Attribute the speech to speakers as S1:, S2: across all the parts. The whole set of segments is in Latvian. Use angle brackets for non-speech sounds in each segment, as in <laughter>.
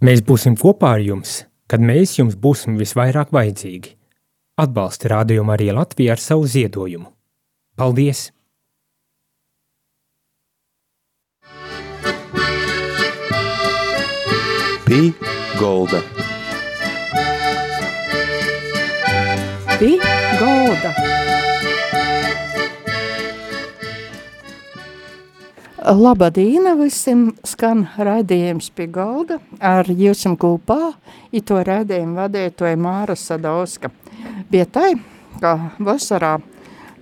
S1: Mēs būsim kopā ar jums, kad mēs jums būsim visvairāk vajadzīgi. Atbalsti rādījumu arī Latviju ar savu ziedojumu. Paldies!
S2: Pī Golda.
S3: Pī Golda. Labadīna visiem skan raidījums pie galda ar jums kopā, i to raidījumu vadītoja Māra Sadauska. Bija tai, ka vasarā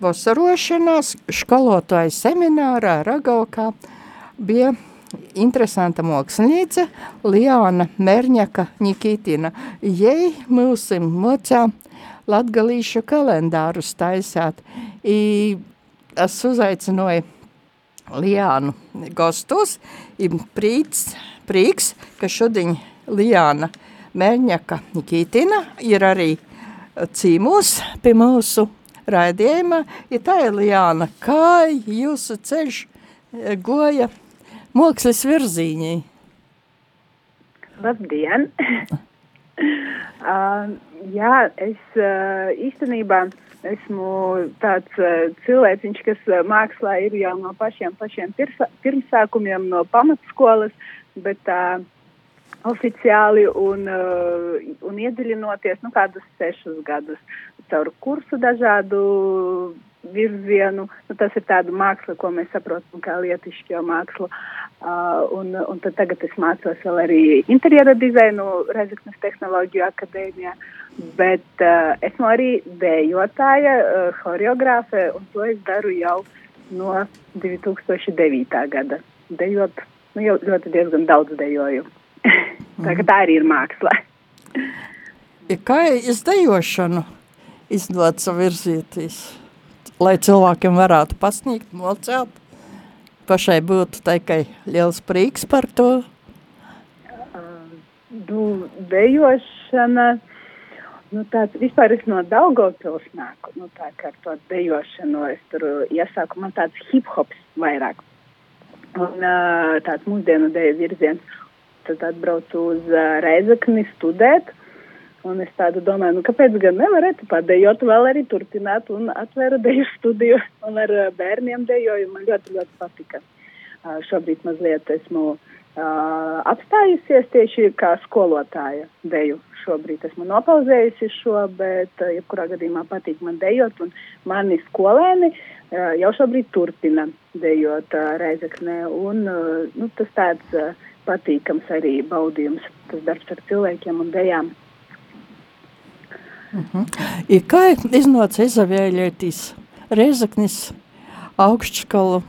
S3: vasarošanās skolotāja seminārā Ragaukā bija interesanta mākslinieca Liana Merņaka Nikitina. Jei mūsim mocā latgalīšu kalendārus taisāt. I es uzaicināju Liānu gastos. Ir prīts, prīks, ka šodien Liāna Mērņaka Nikītina ir arī cīmūs pie mūsu raidījuma. Ja tā ir Liāna, kā jūsu ceļš goja mākslas virzīņī?
S4: Labdien! <laughs> uh, jā, es uh, īstenībā esmu tāds uh, cilvēciņš, kas uh, mākslā ir jau no pašiem, pašiem pirsa, pirmsākumiem, no pamatskolas, bet uh, oficiāli un, uh, un iedziļinoties, nu, kādus sešus gadus caur kursu dažādu virzienu. Nu, tas ir tāda māksla, ko mēs saprotam kā lietišķo mākslu. Uh, un, un tad tagad es mācos vēl arī interjera dizainu Rezeknas tehnoloģiju akadēmijā. Bet uh, esmu arī dejotāja, uh, horeogrāfe, un to es daru jau no 2009. gada. Dejot, nu jau ļoti diezgan daudz dejoju. <laughs> tā, tā arī ir māksla.
S3: Kā izdejošanu izdot savirzieties? Lai cilvēkiem varētu pasniegt, mocēt. Pašai būtu tikai liels prieks par to.
S4: Nu, dejošana, nu tāds vispār es no Daugavpils nāku, nu tā kā ar to dejošanu es tur iesāku, man tāds hip-hops vairāk. Un tāds mūsdienu deju virziens. Tad atbraucu uz Reizekni studēt, Un es tādu domāju, nu, kāpēc gan nevarētu padējot, vēl arī turpināt un atvēru deju studiju <laughs> un ar bērniem dejoju. Man ļoti, ļoti patika. Šobrīd mazliet esmu apstājusies tieši kā skolotāja deju. Šobrīd esmu nopauzējusi šo, bet jebkurā gadījumā patīk man dejot un mani skolēni jau šobrīd turpina dejot Reizeknē. Un nu, tas tāds patīkams arī baudījums, tas darbs ar cilvēkiem un dejām.
S3: Uh -huh. I kā iznāca izvēlēties Riezaknis augstskolu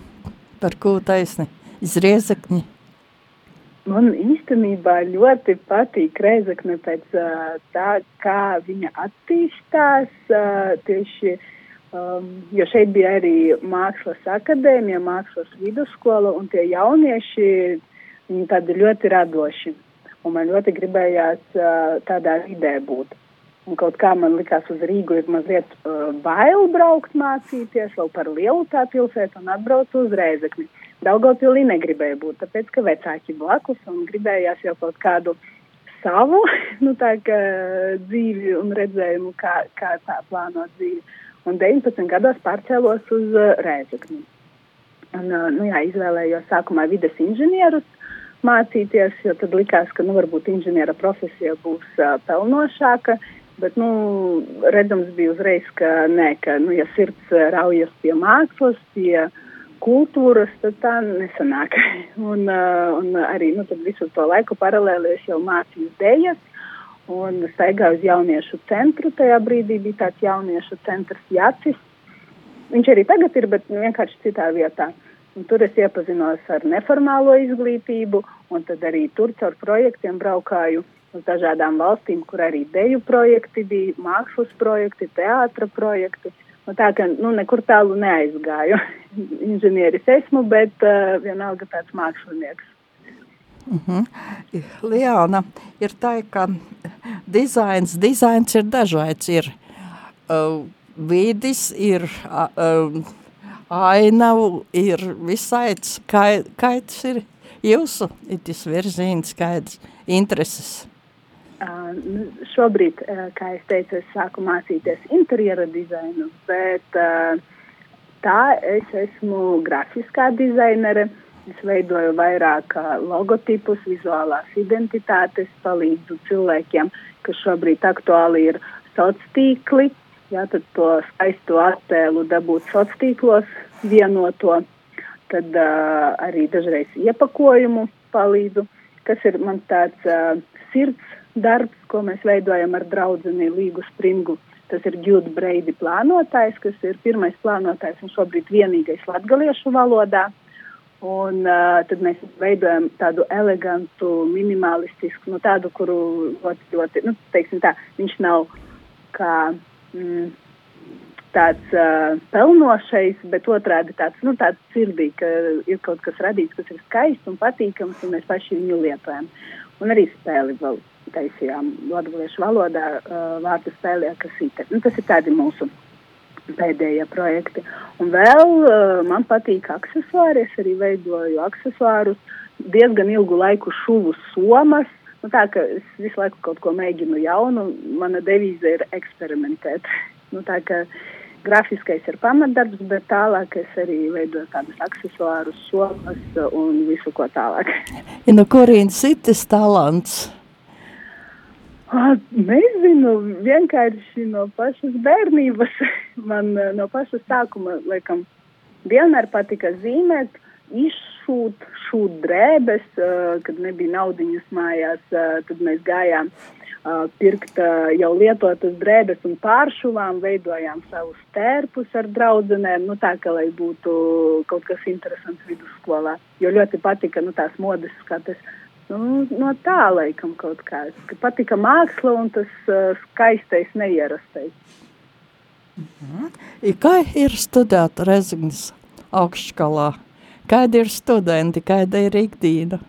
S3: par ko taisni iz Riezakni?
S4: Man īstenībā ļoti patīk Reizekne pēc tā, kā viņa attīstās tieši, um, jo šeit bija arī mākslas akadēmija, mākslas vidusskola un tie jaunieši, viņi tādi ļoti radoši. Un man ļoti gribējās tādā vidē būt. Un kaut kā man likās, uz Rīgu ir mazliet uh, bail braukt mācīties, vēl par lielu tā pilsētu un atbraukt uz Reizekni. Daugavpilī negribēja būt, tāpēc, ka vecāki blakus un gribējās jau kaut kādu savu, <laughs> nu tā kā dzīvi un redzējumu, kā, kā tā plānot dzīvi. Un 19 gados pārcēlos uz uh, Reizekni. Un, uh, nu jā, izvēlējos sākumā vides inženierus mācīties, jo tad likās, ka, nu, varbūt inženiera profesija būs uh, pelnošāka. Bet, nu, redzams bija uzreiz, ka nē, ka, nu, ja sirds raujas pie mākslas, pie kultūras, tad tā nesanāk. <laughs> un, uh, un arī, nu, visu to laiku paralēli es jau mācīju dējas un staigāju uz jauniešu centru. Tajā brīdī bija tāds jauniešu centrs Jācis. Viņš arī tagad ir, bet vienkārši citā vietā. Un tur es iepazinos ar neformālo izglītību, un tad arī tur caur projektiem braukāju uz dažādām valstīm, kur arī deju projekti bija, mākslas projekti, teātra projekti. Nu, tā kā nu, nekur tālu neaizgāju. <laughs> Inženieris esmu, bet uh, vienalga tāds mākslinieks.
S3: Uh -huh. Liana, ir tā, ka dizains, dizains ir dažāds. Ir uh, vidis, ir uh, ainavu, ir kā, kā tas ir jūsu ir tas virziens, kādas intereses?
S4: Uh, šobrīd, uh, kā es teicu, es sāku mācīties interjera dizainu, bet uh, tā es esmu grafiskā dizainere. Es veidoju vairāk logotipus, vizuālās identitātes, palīdzu cilvēkiem, kas šobrīd aktuāli ir sociāli tīkli. Jā, tad to skaisto attēlu dabūt sociālos tīklos, vienoto. Tad uh, arī dažreiz iepakojumu palīdzu, kas ir man tāds uh, sirds darbs, ko mēs veidojam ar draugu Līgu Springu. Tas ir Jude Breidi plānotājs, kas ir pirmais plānotājs un šobrīd vienīgais latgaliešu valodā. Un uh, tad mēs veidojam tādu elegantu, minimalistisku, nu, tādu, kuru ļoti, ļoti, nu, teiksim tā, viņš nav kā mm, tāds uh, pelnošais, bet otrādi tāds, nu, tāds sirdī, ka ir kaut kas radīts, kas ir skaists un patīkams, un mēs paši viņu lietojam. Un arī spēli vēl taisījām latviešu valodā uh, vārdu spēlē, kas ir. Nu, tas ir tādi mūsu pēdējie projekti. Un vēl uh, man patīk aksesuāri. Es arī veidoju aksesuārus. Diezgan ilgu laiku šuvu somas. Nu, tā kā es visu laiku kaut ko mēģinu jaunu, mana devīze ir eksperimentēt. <laughs> nu, tā kā grafiskais ir pamatdarbs, bet tālāk es arī veidoju tādus aksesuārus, somas un visu ko tālāk. <laughs>
S3: Ja no kurienes ir tas talants?
S4: Nezinu, vienkārši no pašas bērnības. <laughs> Man no paša sākuma, laikam, vienmēr patika zīmēt, izšūt, šūt drēbes, kad nebija naudiņas mājās, tad mēs gājām pirkt jau lietotas drēbes un pāršuvām, veidojām savus tērpus ar draudzenēm, nu tā, ka lai būtu kaut kas interesants vidusskolā, jo ļoti patika, nu tās modes skatas Nu, no tā laikam kaut kā. Ka patika māksla un tas uh, skaistais, neierastais.
S3: Mhm. Kā ir studēt Rezignas augšskolā? Kādi ir studenti, kāda ir ikdīna?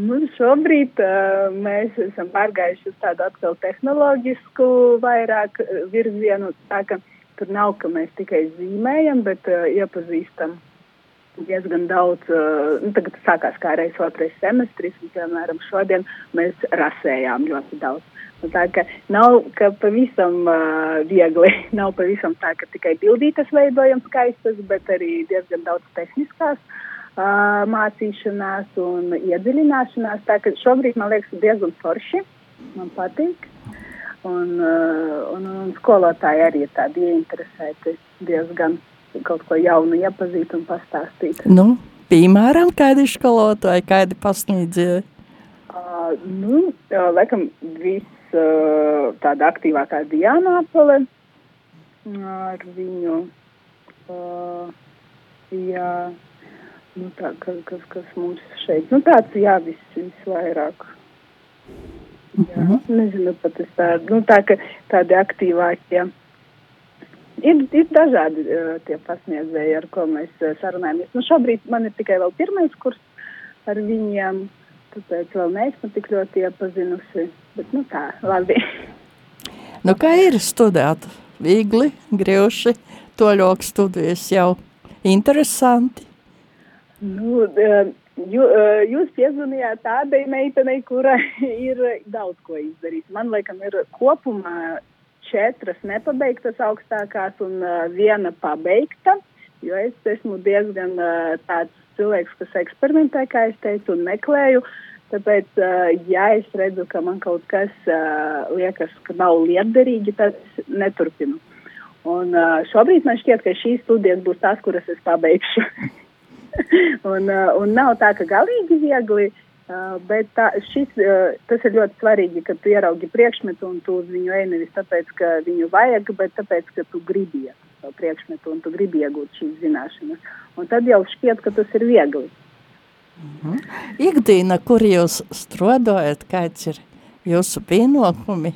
S4: Nu, šobrīd uh, mēs esam pārgājuši uz tādu atkal tehnoloģisku vairāk virzienu. Tā, ka tur nav, ka mēs tikai zīmējam, bet uh, iepazīstam diezgan daudz, uh, nu, tagad sākās kā reiz otrais semestris, un, piemēram, šodien mēs rasējām ļoti daudz. Nu, tā ka nav ka pavisam uh, viegli, <laughs> nav pavisam tā, ka tikai bildītas veidojam skaistas, bet arī diezgan daudz tehniskās uh, mācīšanās un iedziļināšanās. Tā ka šobrīd man liekas diezgan forši, man patīk. Un, uh, un, un skolotāji arī ir tādi ieinteresēti diezgan kaut ko jaunu iepazīt un pastāstīt.
S3: Nu, piemēram, kādi skolotāji, kādi pasniedzēji?
S4: Uh, nu, uh, laikam, viss uh, tāda aktīvākā Diana Apele ar viņu, uh, jā, nu tā, kas, kas, kas mums šeit, nu tāds, jā, viss, viss vairāk. Jā, uh mhm. -huh. nezinu, pat es tā, nu tā, ka tādi aktīvākie. Ja Ir, ir dažādi uh, tie pasniedzēji, ar ko mēs uh, sarunājamies. Nu, šobrīd man ir tikai vēl pirmais kurs ar viņiem, tāpēc vēl neesmu tik ļoti iepazinusi. Bet, nu tā, labi. <laughs>
S3: Nu, kā ir studēt? Viegli, grieži, toļok studijas jau interesanti.
S4: Nu, Jū, jūs piezvanījāt tādai meitenei, kura <laughs> ir daudz ko izdarījusi. Man liekas, ir kopumā četras nepabeigtas augstākās un uh, viena pabeigta, jo es esmu diezgan uh, tāds cilvēks, kas eksperimentē, kā es teicu, un meklēju. Tāpēc, uh, ja es redzu, ka man kaut kas uh, liekas, ka nav lietderīgi, tad es neturpinu. Un uh, šobrīd man šķiet, ka šīs studijas būs tās, kuras es pabeigšu. <laughs> un, uh, un nav tā, ka galīgi viegli, Uh, bet tā, šis, tas ir ļoti svarīgi, ka tu ieraugi priekšmetu un tu uz viņu ej nevis tāpēc, ka viņu vajag, bet tāpēc, ka tu gribi iet to priekšmetu un tu gribi iegūt šīs zināšanas. Un tad jau šķiet, ka tas ir viegli.
S3: -hmm. Ikdīna, kur jūs strādājat, kāds ir jūsu pienākumi?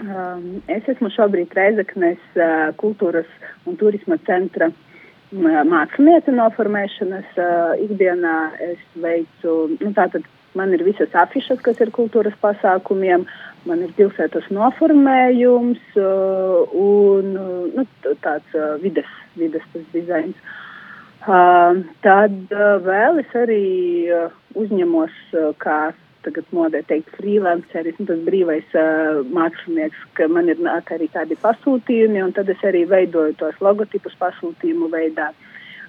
S4: Um, es esmu šobrīd Reizeknes uh, kultūras un turisma centra uh, mākslinieci noformēšanas uh, ikdienā es veicu, nu tātad man ir visas afišas, kas ir kultūras pasākumiem, man ir pilsētas noformējums uh, un nu, tāds uh, vides, vides tas dizains. Uh, tad uh, vēl es arī uh, uzņemos, uh, kā tagad modē teikt, freelanceris, nu, tas brīvais uh, mākslinieks, ka man ir nāk arī tādi pasūtījumi, un tad es arī veidoju tos logotipus pasūtījumu veidā.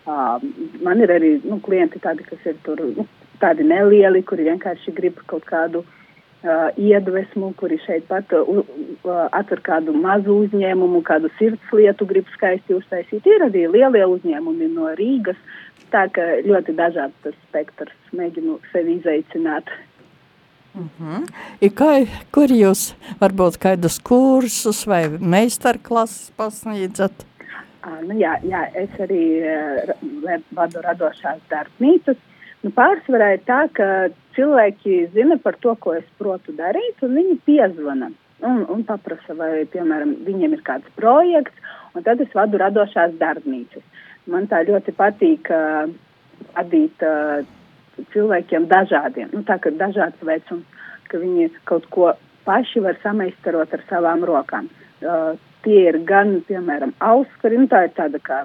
S4: Uh, man ir arī nu, klienti tādi, kas ir tur nu, tādi nelieli, kuri vienkārši grib kaut kādu uh, iedvesmu, kuri šeit pat uh, atver kādu mazu uzņēmumu, kādu sirds lietu grib skaisti uztaisīt. Ir arī lielie uzņēmumi no Rīgas, tā ka ļoti dažāds tas spektrs mēģinu sevi izaicināt.
S3: Mm -hmm. I kā, kur jūs varbūt kādus kursus vai meistarklases pasniedzat?
S4: Uh, nu jā, jā, es arī uh, vadu radošās darbnīcas, Nu, pārsvarā ir tā, ka cilvēki zina par to, ko es protu darīt, un viņi piezvana un, un paprasa, vai, piemēram, viņiem ir kāds projekts, un tad es vadu radošās darbnīcas. Man tā ļoti patīk uh, vadīt uh, cilvēkiem dažādiem, nu, tā kā dažāds vecums, ka viņi kaut ko paši var sameistarot ar savām rokām. Uh, tie ir gan, piemēram, auskari, nu, tā ir tāda kā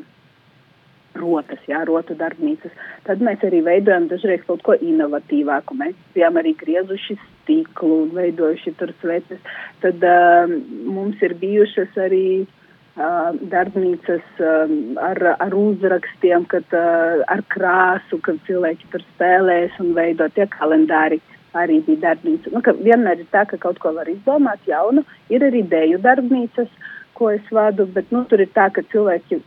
S4: rotas, jā, rotu darbnīcas. Tad mēs arī veidojam dažreiz kaut ko inovatīvāku. Mēs bijām arī griezuši stiklu un veidojuši tur sveces. Tad uh, mums ir bijušas arī uh, darbnīcas uh, ar, ar uzrakstiem, kad, uh, ar krāsu, kad cilvēki tur spēlēs un veido tie kalendāri. Arī bija darbnīca. Nu, vienmēr ir tā, ka kaut ko var izdomāt jaunu. Ir arī dēļu darbnīcas, ko es vadu, bet nu, tur ir tā, ka cilvēki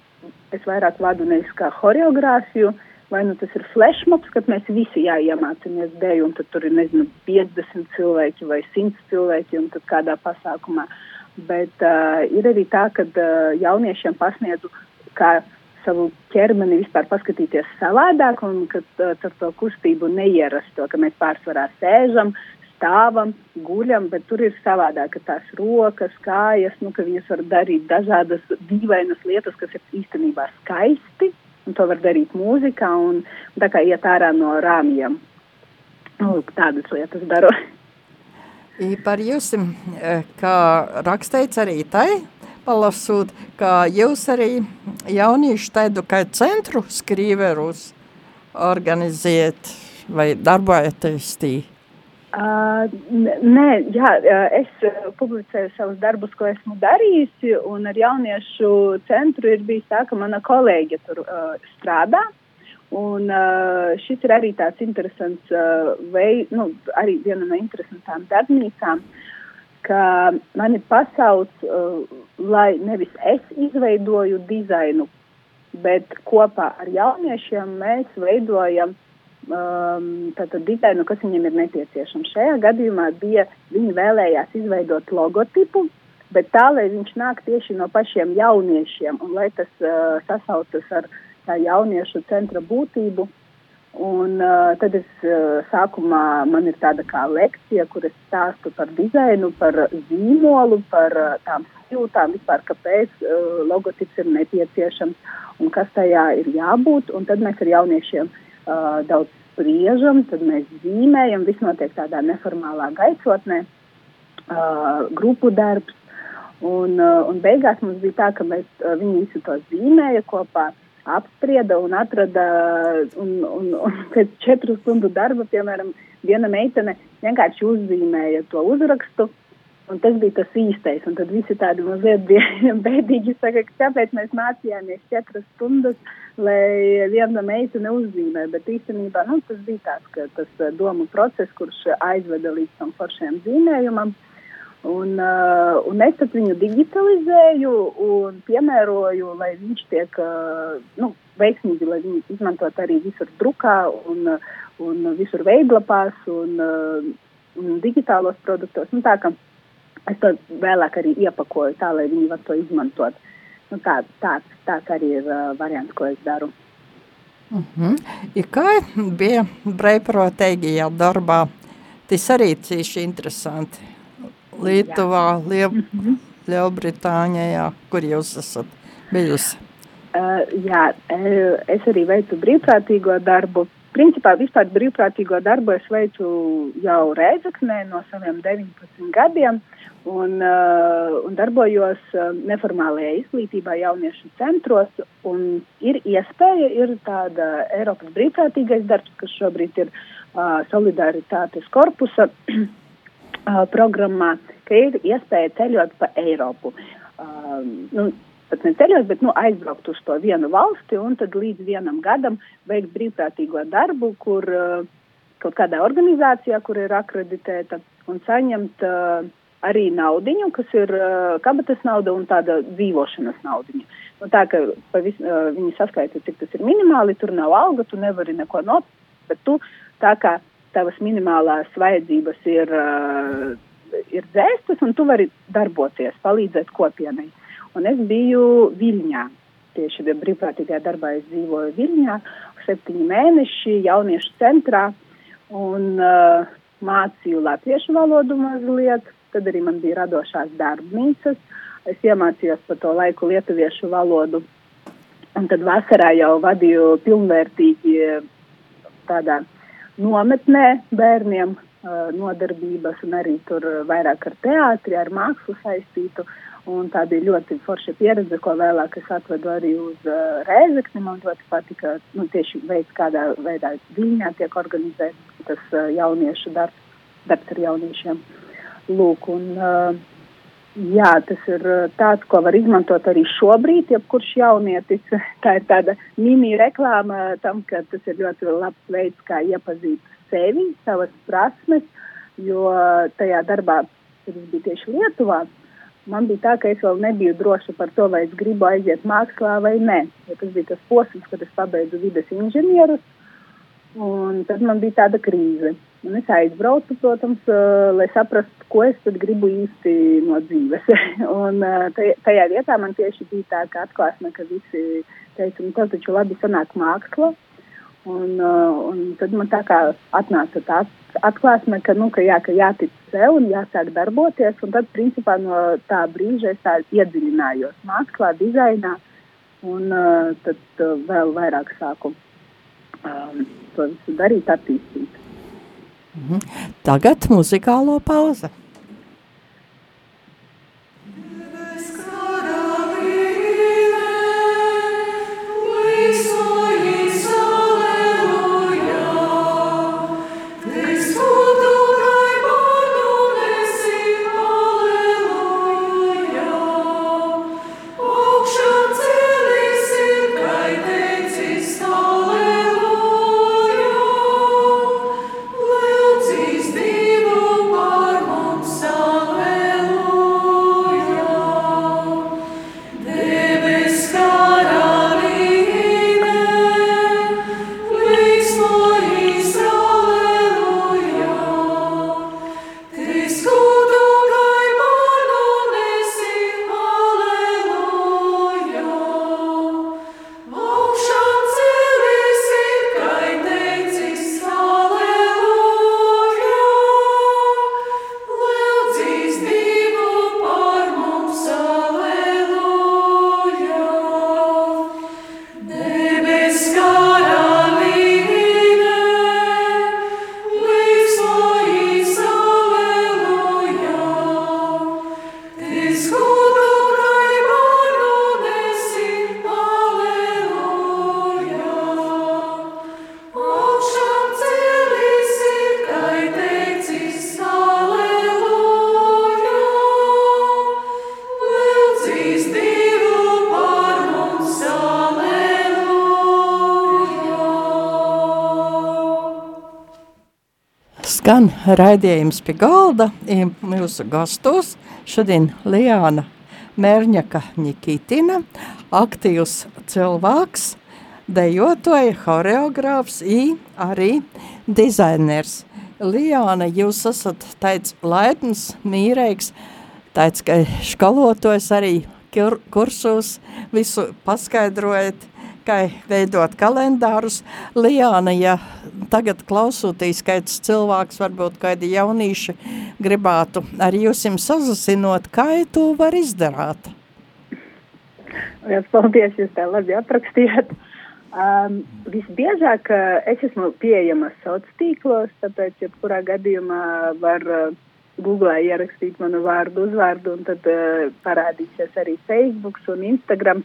S4: es vairāk vadu nevis kā horeogrāfiju, vai nu tas ir flashmobs, kad mēs visi jāiemācāmies dēļ, un tad tur ir, nezinu, 50 cilvēki vai 100 cilvēki, un tad kādā pasākumā. Bet uh, ir arī tā, ka uh, jauniešiem pasniedzu, kā savu ķermeni vispār paskatīties savādāk, un ka uh, ar to kustību neierasto, ka mēs pārsvarā sēžam, stāvam, guļam, bet tur ir savādāk, ka tās rokas, kājas, nu, ka viņas var darīt dažādas dīvainas lietas, kas ir īstenībā skaisti, un to var darīt mūzikā, un, un tā kā iet ārā no rāmjiem. Nu, tādas lietas daru.
S3: Par jums, e, kā rakstīts arī tai, palasot, ka jūs arī jauniešu tādu kā centru skrīverus organiziet vai darbojaties tī?
S4: Uh, nē, jā, es publicēju savus darbus, ko esmu darījusi, un ar jauniešu centru ir bijis tā, ka mana kolēģe tur uh, strādā. Un uh, šis ir arī tāds interesants uh, veids, nu, arī viena no interesantām darbnīcām, ka mani pasauc, uh, lai nevis es izveidoju dizainu, bet kopā ar jauniešiem mēs veidojam um, dizainu, kas viņiem ir nepieciešams. Šajā gadījumā bija, viņi vēlējās izveidot logotipu, bet tā, lai viņš nāk tieši no pašiem jauniešiem un lai tas uh, sasaucas ar tā jauniešu centra būtību. Un uh, tad es uh, sākumā man ir tāda kā lekcija, kur es stāstu par dizainu, par zīmolu, par uh, tām sajūtām, vispār kāpēc uh, logotips ir nepieciešams un kas tajā ir jābūt. Un tad mēs ar jauniešiem uh, uh, daudz spriežam, tad mēs zīmējam, viss notiek tādā neformālā gaisotnē, uh, grupu darbs. Un, uh, un beigās mums bija tā, ka mēs, uh, viņi visu to zīmēja kopā, apsprieda un atrada, un, un, un <laughs> pēc četru stundu darba, piemēram, viena meitene vienkārši uzzīmēja to uzrakstu, Un tas bija tas īstais. Un tad visi tādi mazliet <laughs> bēdīgi. Saka, kāpēc mēs mācījāmies četras stundas, lai viena meitene uzzīmē. Bet īstenībā nu, tas bija tāds, ka tas eh, domu process, kurš aizveda līdz tam foršajam zīmējumam. Un, uh, un es viņu digitalizēju un piemēroju, lai viņš tiek uh, nu, veiksmīgi, lai viņu izmantot arī visur drukā un, un visur veidlapās un, uh, un digitālos produktos. Nu, tā, es to vēlāk arī iepakoju tā, lai viņi var to izmantot. Nu, tā, tāds, tāds arī ir uh, variants, ko es daru.
S3: Uh -huh. I kā bija brīvprātīgi jau darbā? Tas arī cīši interesanti. Lietuvā, Liel uh -huh. Lielbritānijā, kur jūs esat bijusi?
S4: Uh, jā, es arī veicu brīvprātīgo darbu principā vispār brīvprātīgo darbu es veicu jau Rēzaknē no saviem 19 gadiem un, uh, un darbojos uh, neformālajā izglītībā jauniešu centros. Un ir iespēja, ir tāda Eiropas brīvprātīgais darbs, kas šobrīd ir uh, solidaritātes korpusa <clears throat> uh, programmā, ka ir iespēja ceļot pa Eiropu. Uh, nu, pat ne ceļot, bet nu, aizbraukt uz to vienu valsti un tad līdz vienam gadam veikt brīvprātīgo darbu, kur uh, kaut kādā organizācijā, kur ir akreditēta un saņemt uh, arī naudiņu, kas ir uh, kabatas nauda un tāda dzīvošanas naudiņa. Nu, tā kā pavis, uh, viņi saskaita, cik tas ir minimāli, tur nav alga, tu nevari neko nopirkt, bet tu tā kā tavas minimālās vajadzības ir, uh, ir dzēstas un tu vari darboties, palīdzēt kopienai. Un es biju Viļņā. Tieši brīvprātīgajā darbā es dzīvoju Viļņā, septiņi mēneši jauniešu centrā un uh, mācīju latviešu valodu mazliet. Tad arī man bija radošās darbnīcas. Es iemācījos par to laiku lietuviešu valodu. Un tad vasarā jau vadīju pilnvērtīgi tādā nometnē bērniem nodarbības un arī tur vairāk ar teātri, ar mākslu saistītu. Un tā bija ļoti forša pieredze, ko vēlāk es atvedu arī uz uh, Rēzekni. Man ļoti patika nu, tieši veids, kādā veidā viņā tiek organizēts tas uh, jauniešu darbs, darbs ar jauniešiem. Lūk, un, uh, jā, tas ir tāds, ko var izmantot arī šobrīd, jebkurš jaunietis. <laughs> Tā ir tāda mini reklāma tam, ka tas ir ļoti labs veids, kā iepazīt sevi, savas prasmes, jo tajā darbā, kad es biju tieši Lietuvā, man bija tā, ka es vēl nebiju droša par to, vai es gribu aiziet mākslā vai nē. Ja tas bija tas posms, kad es pabeidzu vides inženierus, un tad man bija tāda krīze. Un es aizbraucu, protams, uh, lai saprastu, ko es gribu īsti no dzīves. <laughs> un uh, tajā vietā man tieši bija tā, ka atklāsme, ka visi teica, nu, tas taču labi sanāk māksla. Un, uh, un tad man tā kā atnāca tā atklāsme, ka, nu, ka, jā, ka jātic sev un jāsāk darboties. Un tad, principā, no tā brīža es tā iedziļinājos mākslā, dizainā, un uh, tad uh, vēl vairāk sāku um, to visu darīt, attīstīt.
S3: Mhm. Tagad muzikālo pauze. Raidījums pie galda. Mūsu gastos šodien Liāna Mērņaka Nikitina, aktīvs cilvēks, dejotoja, horeogrāfs i arī dizainers. Liāna, jūs esat tāds laipns, mīreiks, tāds, ka skolotājs arī kursos visu paskaidrojat, kā veidot kalendārus. Liāna, ja tagad klausoties, kāds cilvēks, varbūt kādi jaunīši gribētu ar jums sazasinot, kā to var izdarāt?
S4: Lielas paldies, jūs tā labi aprakstījāt. Um, visbiežāk uh, es esmu pieejama sociālos tīklos, tāpēc, jebkurā gadījumā var uh, Google ierakstīt manu vārdu, uzvārdu, un tad uh, parādīsies arī Facebook un Instagram.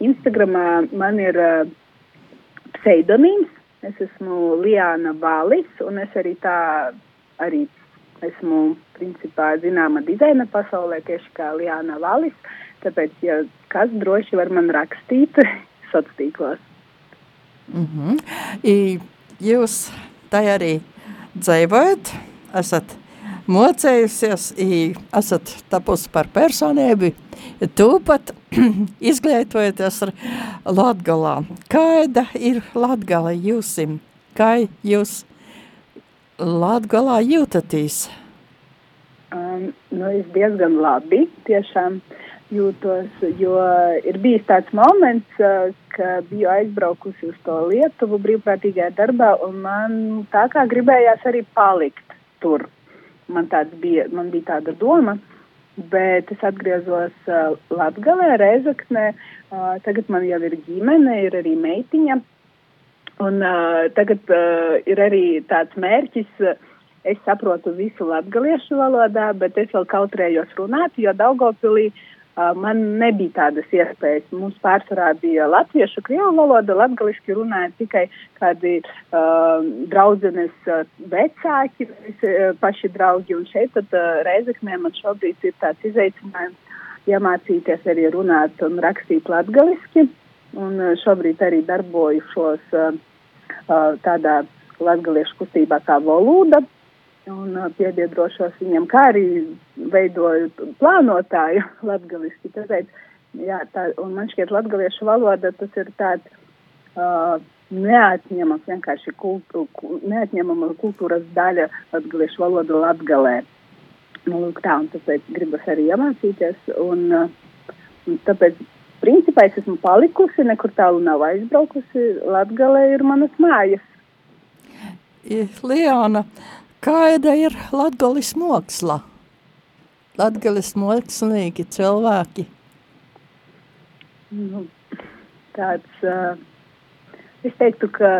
S4: Instagramā man ir uh, pseidonīms, es esmu Liana Valis, un es arī tā arī esmu principā zināma dizaina pasaulē tieši kā Liana Valis, tāpēc, ja kas droši var man rakstīt <laughs> sociālos tīklos.
S3: Mm -hmm. I, jūs tai arī dzīvojat, esat mocējusies, i esat tapusi par personību, tūpat <clears throat> izglītojaties ar Latgalā. Kāda ir Latgala jūsim? Kā jūs Latgalā jūtatīs?
S4: Um, nu, es diezgan labi tiešām jūtos, jo ir bijis tāds moments, ka biju aizbraukusi uz to Lietuvu brīvprātīgajā darbā, un man tā kā gribējās arī palikt tur. Man, bija, man bija tāda doma, bet es atgriezos uh, Latgalē, Reizeknē, uh, tagad man jau ir ģimene, ir arī meitiņa, un uh, tagad uh, ir arī tāds mērķis, uh, es saprotu visu latgaliešu valodā, bet es vēl kautrējos runāt, jo Daugavpilī uh, man nebija tādas iespējas. Mums pārsvarā bija latviešu, krievu valoda, latgaliski runāja tikai kādi uh, draudzenes uh, vecāki, visi, uh, paši draugi. Un šeit tad uh, Reizeknē man šobrīd ir tāds izaicinājums iemācīties arī runāt un rakstīt latgaliski. Un uh, šobrīd arī darboju šos uh, uh, tādā latgaliešu kustībā kā volūda un piebiedrošos viņam, kā arī veidoju plānotāju <laughs> latgaliski. Tāpēc, jā, tā, un man šķiet latgaliešu valoda tas ir tāds uh, neatņemams, vienkārši kultu, neatņemama kultūras daļa latgaliešu valoda latgalē. Nu, lūk tā, un tāpēc gribas arī iemācīties, un, un tāpēc, principā, es esmu palikusi, nekur tālu nav aizbraukusi, latgalē ir manas mājas.
S3: Liana, uh, Kāda ir latgalis māksla? Latgalis mākslinieki, cilvēki?
S4: Nu, tāds, uh, es teiktu, ka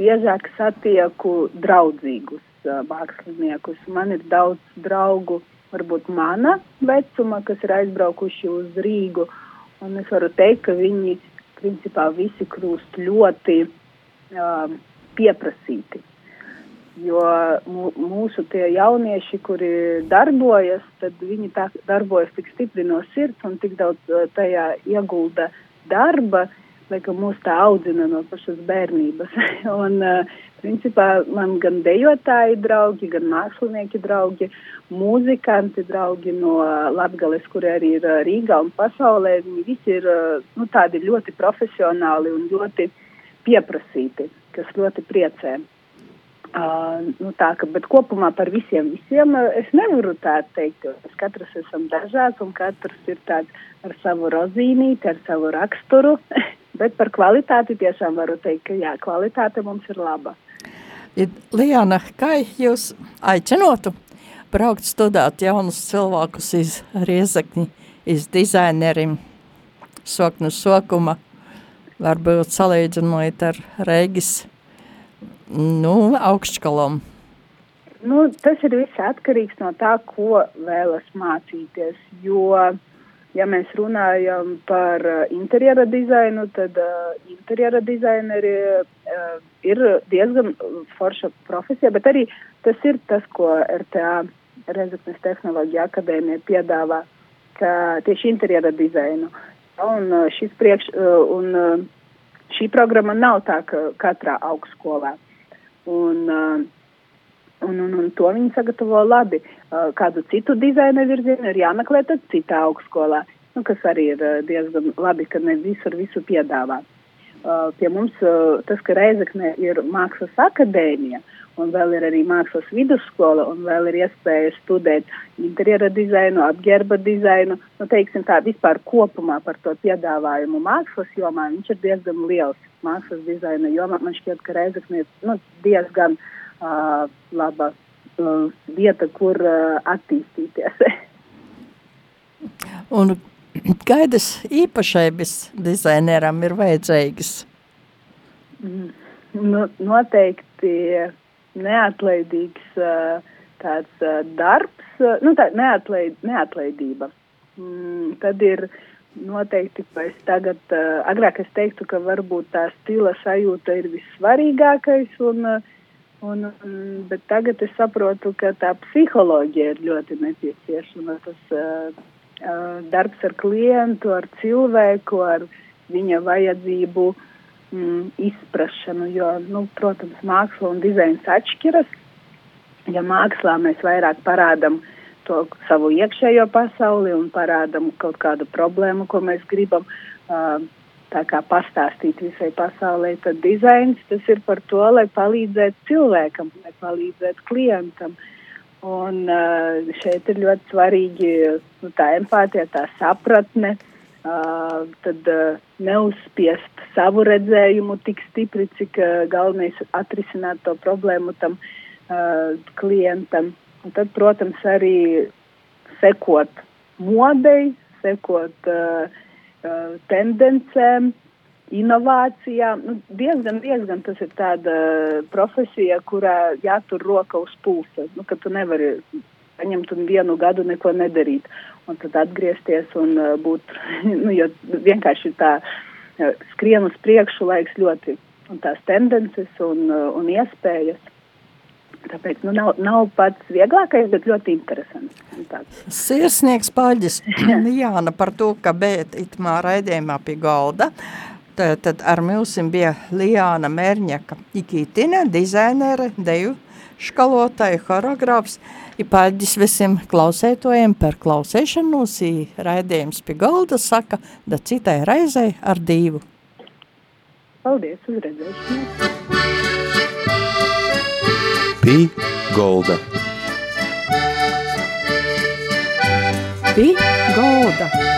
S4: biežāk satieku draudzīgus uh, māksliniekus. Man ir daudz draugu, varbūt mana vecuma, kas ir aizbraukuši uz Rīgu, un es varu teikt, ka viņi principā visi kļūst ļoti uh, pieprasīti Jo mūsu tie jaunieši, kuri darbojas, tad viņi tā darbojas tik stipri no sirds un tik daudz tajā iegulda darba, ka mūs tā audzina no pašas bērnības. <laughs> un, principā, man gan dejotāji draugi, gan mākslinieki draugi, mūzikanti draugi no Latgales, kuri arī ir Rīgā un pasaulē, viņi visi ir nu, tādi ļoti profesionāli un ļoti pieprasīti, kas ļoti priecē. Uh, nu tā, ka, bet kopumā par visiem, visiem es nevaru tā teikt, mēs katrs esam dažāds un katrs ir tāds ar savu rozīnīti, ar savu raksturu, <laughs> bet par kvalitāti tiešām varu teikt, ka jā, kvalitāte mums ir laba.
S3: Liana, kā jūs aicinotu braukt studēt jaunus cilvēkus iz Riezakņi, iz dizainerim, soknu sokuma, varbūt salīdzinot ar Reigis nu, augškalom?
S4: Nu, tas ir viss atkarīgs no tā, ko vēlas mācīties. Jo, ja mēs runājam par uh, interjera dizainu, tad uh, interjera dizaineri uh, ir diezgan forša profesija, bet arī tas ir tas, ko RTA Rezeknes tehnoloģija akadēmija piedāvā, tieši interjera dizainu. Un, uh, priekš, uh, un, uh, šī programma nav tā, ka katrā augstskolā. Un, uh, un, un, un to viņi sagatavo labi. Uh, kādu citu dizaina virzienu ir jāmeklē citā augstskolā, nu, kas arī ir uh, diezgan labi, ka ne visur visu piedāvā. Uh, pie mums uh, tas, ka Reizekne ir mākslas akadēmija, un vēl ir arī mākslas vidusskola, un vēl ir iespēja studēt interjera dizainu, apģērba dizainu, nu, teiksim tā, vispār kopumā par to piedāvājumu mākslas jomā, viņš ir diezgan liels mākslas dizaina jomā. Man šķiet, ka Reizekne ir nu, diezgan uh, laba uh, vieta, kur uh, attīstīties. <laughs>
S3: Un kādas īpašības dizaineram ir vajadzīgas?
S4: Mm, nu, noteikti neatlaidīgs tāds darbs, nu tā neatlaid, neatlaidība. Mm, tad ir noteikti, ka es tagad, agrāk es teiktu, ka varbūt tā stila sajūta ir vissvarīgākais, un, un, bet tagad es saprotu, ka tā psiholoģija ir ļoti nepieciešama. Tas uh, darbs ar klientu, ar cilvēku, ar viņa vajadzību uh, mm, izprašanu, jo, nu, protams, māksla un dizains atšķiras. Ja mākslā mēs vairāk parādām to savu iekšējo pasauli un parādām kaut kādu problēmu, ko mēs gribam uh, tā kā pastāstīt visai pasaulē, tad dizains tas ir par to, lai palīdzētu cilvēkam, lai palīdzētu klientam. Un uh, šeit ir ļoti svarīgi nu, tā empātija, tā sapratne, uh, tad uh, neuzspiest savu redzējumu tik stipri, cik uh, galvenais atrisināt to problēmu tam uh, klientam. Un tad, protams, arī sekot modei, sekot uh, uh, tendencēm, inovācijām. Nu, diezgan, diezgan tas ir tāda profesija, kurā jātur roka uz pulsa. Nu, tu nevari paņemt un vienu gadu neko nedarīt. Un tad atgriezties un uh, būt, <laughs> nu, jo vienkārši tā uh, skrien uz priekšu laiks ļoti, un tās tendences un, uh, un iespējas. Tāpēc nu, nav, nav pats vieglākais, bet ļoti interesants.
S3: Sirsnieks paļģis <clears throat> Jāna par to, ka bēt itmā raidījumā pie galda. Tad, tad ar mūsim bija Lijāna Mērņaka Ikītina, dizainere, deju škalotāja, choreogrāfs. I paļģis visiem klausētojiem par klausēšanos, raidījums pie galda saka, da citai raizei ar divu.
S4: Paldies, uz redzēšanos.
S2: Pī golda.
S3: Pī golda.